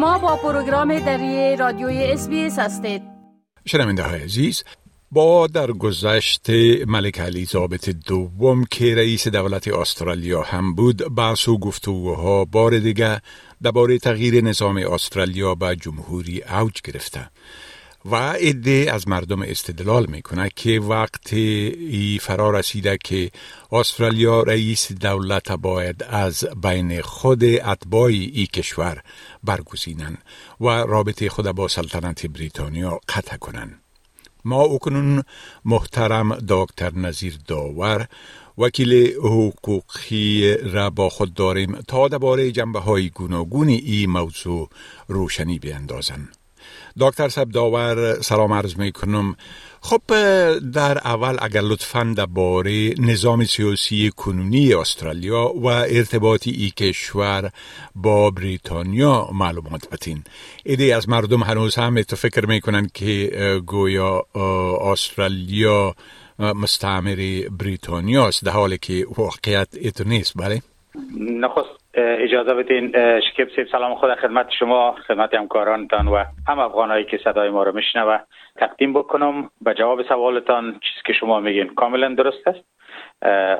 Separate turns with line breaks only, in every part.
شما با پروگرام دری رادیوی اس هستید.
شنونده های عزیز با در گذشت ملک الیزابت دوم که رئیس دولت استرالیا هم بود بحث و گفتگوها بار دیگه درباره تغییر نظام استرالیا به جمهوری اوج گرفته. و عده از مردم استدلال می‌کنه که وقت ای فرا رسیده که استرالیا رئیس دولت باید از بین خود اتباع ای کشور برگزینن و رابطه خود با سلطنت بریتانیا قطع کنن ما اکنون محترم دکتر نظیر داور وکیل حقوقی را با خود داریم تا درباره جنبه های گوناگون این موضوع روشنی بیندازند. دکتر سب داور سلام عرض می کنم خب در اول اگر لطفا درباره نظام سیاسی کنونی استرالیا و ارتباطی ای کشور با بریتانیا معلومات بتین ایده از مردم هنوز هم تو فکر می‌کنن که گویا استرالیا مستعمر بریتانیا است. در حالی که واقعیت ایتو نیست. بله؟
نخست اجازه بدین شکیب سیب سلام خود خدمت شما خدمت همکارانتان و هم افغانایی که صدای ما رو میشنوه. تقدیم بکنم به جواب سوالتان چیزی که شما میگین. کاملا درست است.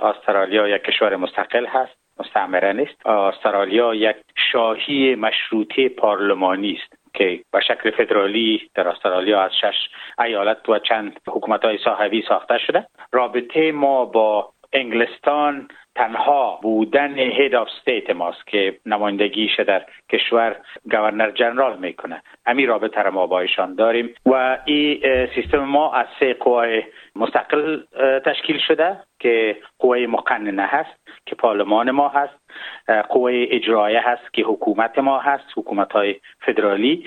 استرالیا یک کشور مستقل هست مستعمره نیست. استرالیا یک شاهی مشروطه پارلمانی است که به شکل فدرالی در استرالیا از شش ایالت و چند حکومت های ساحوی ساخته شده. رابطه ما با انگلستان تنها بودن head of state ماست که نمایندگیش در کشور Governor-General می‌کنه. امی رابطه را ما با ایشان داریم و این سیستم ما از سه قوای مستقل تشکیل شده که قوه مقننه هست که پارلمان ما هست قوه اجرایه هست که حکومت ما هست حکومت های فدرالی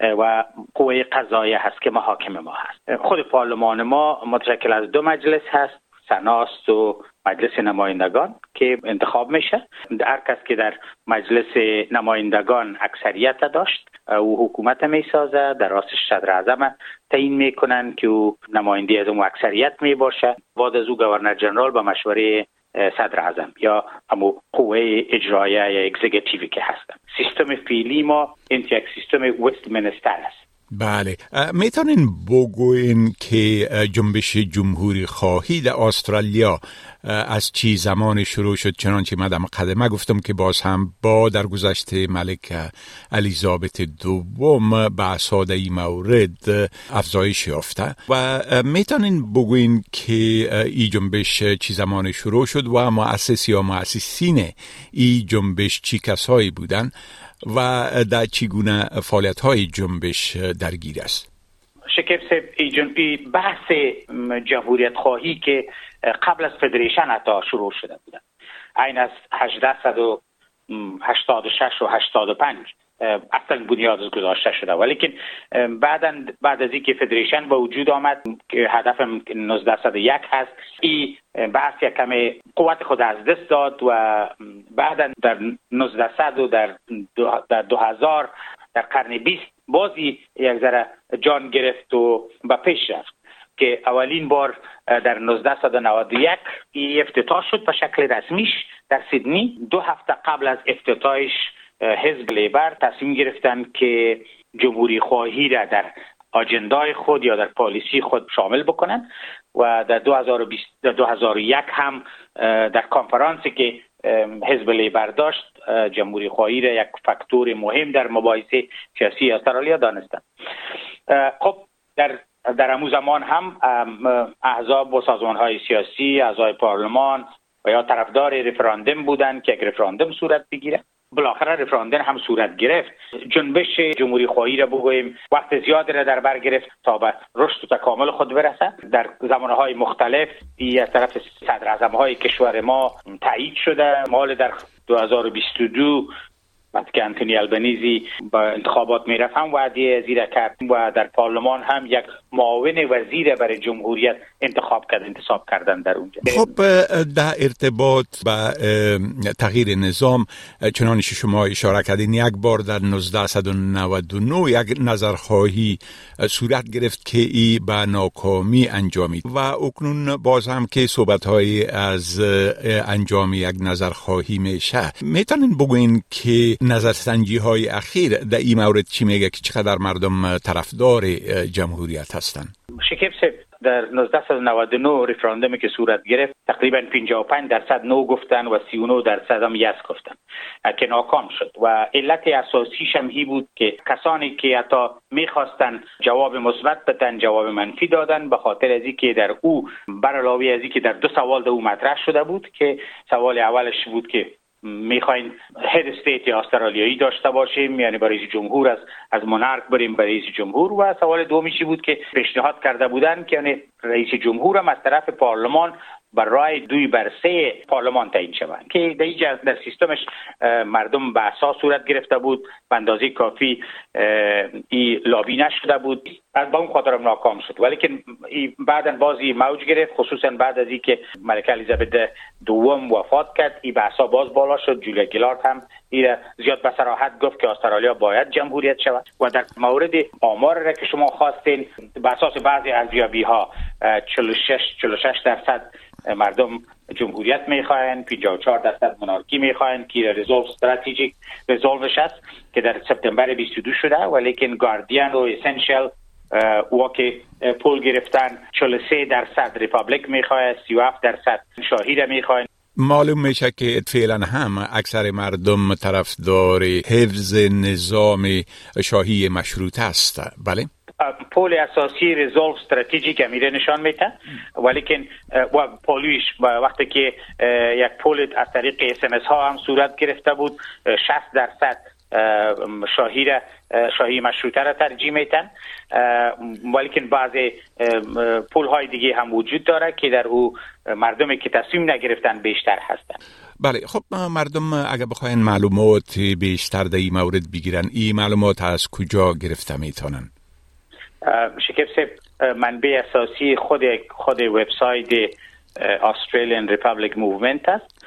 و قوه قضایه هست که محاکم ما هست. خود پارلمان ما متشکل از دو مجلس هست. سناست و مجلس نمایندگان که انتخاب میشه. هر کس که در مجلس نمایندگان اکثریت داشت او حکومت می‌سازه در راستش صدر اعظم تعیین می‌کنن که او نماینده از اون اکثریت می باشه بعد از او گورنر جنرال با مشوره صدر اعظم یا همو قوه اجرایه یا اگزیکتیوی که هستن. سیستم فیلی ما این یک سیستم وست منستر است.
بله. می‌تونین بگوین که جنبش جمهوری خواهی در استرالیا از چی زمان شروع شد؟ چنانچه مدام قدمه گفتم که باز هم با در گذشته ملک الیزابت دوم به ساده ای مورد افزایش یافته. و می‌تونین بگوین که ای جنبش چی زمان شروع شد و مؤسس یا مؤسسین ای جنبش چی کسایی بودن؟ و در چگونه فعالیت های جنبش درگیر است.
شکر ای بحث جمهوریت خواهی که قبل از فدریشن حتی شروع شده بودن این از 1886 و 85 اصلا بنیاد گذاشته شده. ولی بعدا بعد از اینکه فدریشن به وجود آمد که هدف 1901 هست این بحث یک کمی قوت خود از دست داد و بعدا در 1900 و در, در 2000 در قرن 20 بازی یک ذره جان گرفت و به پیش رفت. که اولین بار در 1991 ای افتتاح شد به شکل رسمیش در سیدنی. دو هفته قبل از افتتاحش حزب لیبر تصمیم گرفتن که جمهوری خواهی را در آجندای خود یا در پالیسی خود شامل بکنن و در 2020 در 2001 هم در کنفرانسی که حزب لیبر داشت جمهوری خواهی را یک فاکتور مهم در مباحثه سیاسی استرالیا دانستند خب در در امو زمان هم احزاب و سازمان های سیاسی اعضای پارلمان و یا طرفدار رفراندوم بودند که یک رفراندوم صورت بگیره. بالاخره رفراندن هم صورت گرفت. جنبش جمهوری خواهی را بگوییم. وقت زیادی را در بر گرفت تا به رشد و تکامل خود برسد. در زمانهای مختلف از طرف صدر های کشور ما تایید شده. مال در 2022 وقتی که انتونی البنیزی با انتخابات می‌رفت هم وعده زیر کرد و در پارلمان هم یک معاون وزیر برای جمهوریت انتخاب کرد انتصاب کردن در اونجا.
خب در ارتباط با تغییر نظام چنانش شما اشاره کردین یک بار در 1999 یک نظرخواهی صورت گرفت که ای به ناکامی انجامید. و اکنون باز هم که صحبت های از انجام یک نظرخواهی میشه. می‌تونین بگوین که نظرسنجی های اخیر در این مورد چی میگه که چقدر مردم طرفدار جمهوریت هستند
شکیب در 1999 رفراندومی که صورت گرفت تقریبا 55 درصد نو گفتن و 39 درصد هم یس گفتن. که ناکام شد. و علت اساسیش هم هی بود که کسانی که حتی می‌خواستن جواب مثبت بدن جواب منفی دادن به خاطر از که در او بر علاوه از که در دو سوال در او مطرح شده بود که سوال اولش بود که می‌خواین هد استیت استرالیایی داشته باشیم یعنی برای جمهور از از مونارک بریم برای رئیس جمهور. و سوال دومیشی بود که پیشنهاد کرده بودن که یعنی رئیس جمهور هم از طرف پارلمان بر رای دوی بر سه پارلمان تعیین شوند. که در اینجا در سیستمش مردم به اساس صورت گرفته بود. به اندازه کافی ای لابی نشده بود. از با اون خاطرم ناکام شد. ولی که بعدا بازی موج گرفت. خصوصا بعد از اینکه ملکه الیزابت دوم وفات کرد ای بحثا باز بالا شد. جولیا گیلارد هم ای زیاد به صراحت گفت که استرالیا باید جمهوریت شود و در مورد آمار را که شما خواستین به اساس بعضی ارزیابی ها 46 46 درصد مردم جمهوریت می‌خواین 54 درصد منارکی می‌خواین که رزولف استراتژیک رزولوش است که در سپتامبر 22 شده ولیکن گاردین و اسنشل او که پول گرفتن. 43 درصد ریپابلیک می‌خواه 37 درصد شاهی را می‌خواین
معلوم میشه که فعلا هم اکثر مردم طرفدار حفظ نظام شاهی مشروط است. بله؟
پول اساسی رزولف استراتژیک میره نشان میده. ولیکن و پولویش وقتی که یک پول از طریق اس ها هم صورت گرفته بود 60 درصد شاهی شاهی مشروطه را ترجیح میتن ولیکن بعض poll های دیگه هم وجود داره که در او مردمی که تصمیم نگرفتن بیشتر هستن.
بله خب مردم اگر بخواین معلومات بیشتر در این مورد بگیرن این معلومات از کجا گرفته می‌تونن؟
شکف منبع اساسی خود خود وبسایت Australian Republic Movement است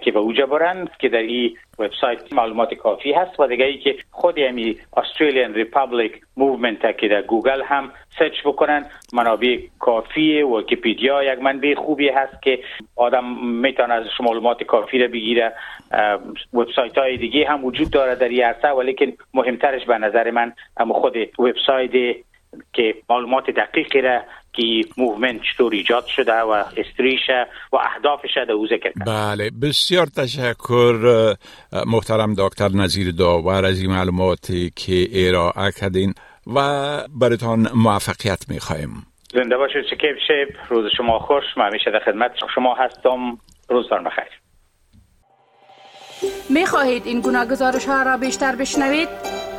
که به اوجا برن که در این وبسایت معلومات کافی هست و دیگه ای که خود همی Australian Republic Movement که در گوگل هم سرچ بکنن. منابع کافی ویکیپیدیا یک منبع خوبی هست که آدم می‌تونه از معلومات کافی را بگیره. وبسایت های دیگه هم وجود داره در این عرصه ولیکن مهمترش به نظر من هم خود وبسایت که معلومات دقیقی را که movement چطور ایجاد شده و history ش و اهدافش در او ذکر کرد.
بله بسیار تشکر محترم دکتر نظیر داور از این معلوماتی که ارائه کردین و براتان موفقیت می‌خواهیم
زنده باشید شکیب شب روز شما خوش من همیشه در خدمت شما هستم. روزتان بخیر
می خواهید این گناه گزارش ها را بیشتر بشنوید؟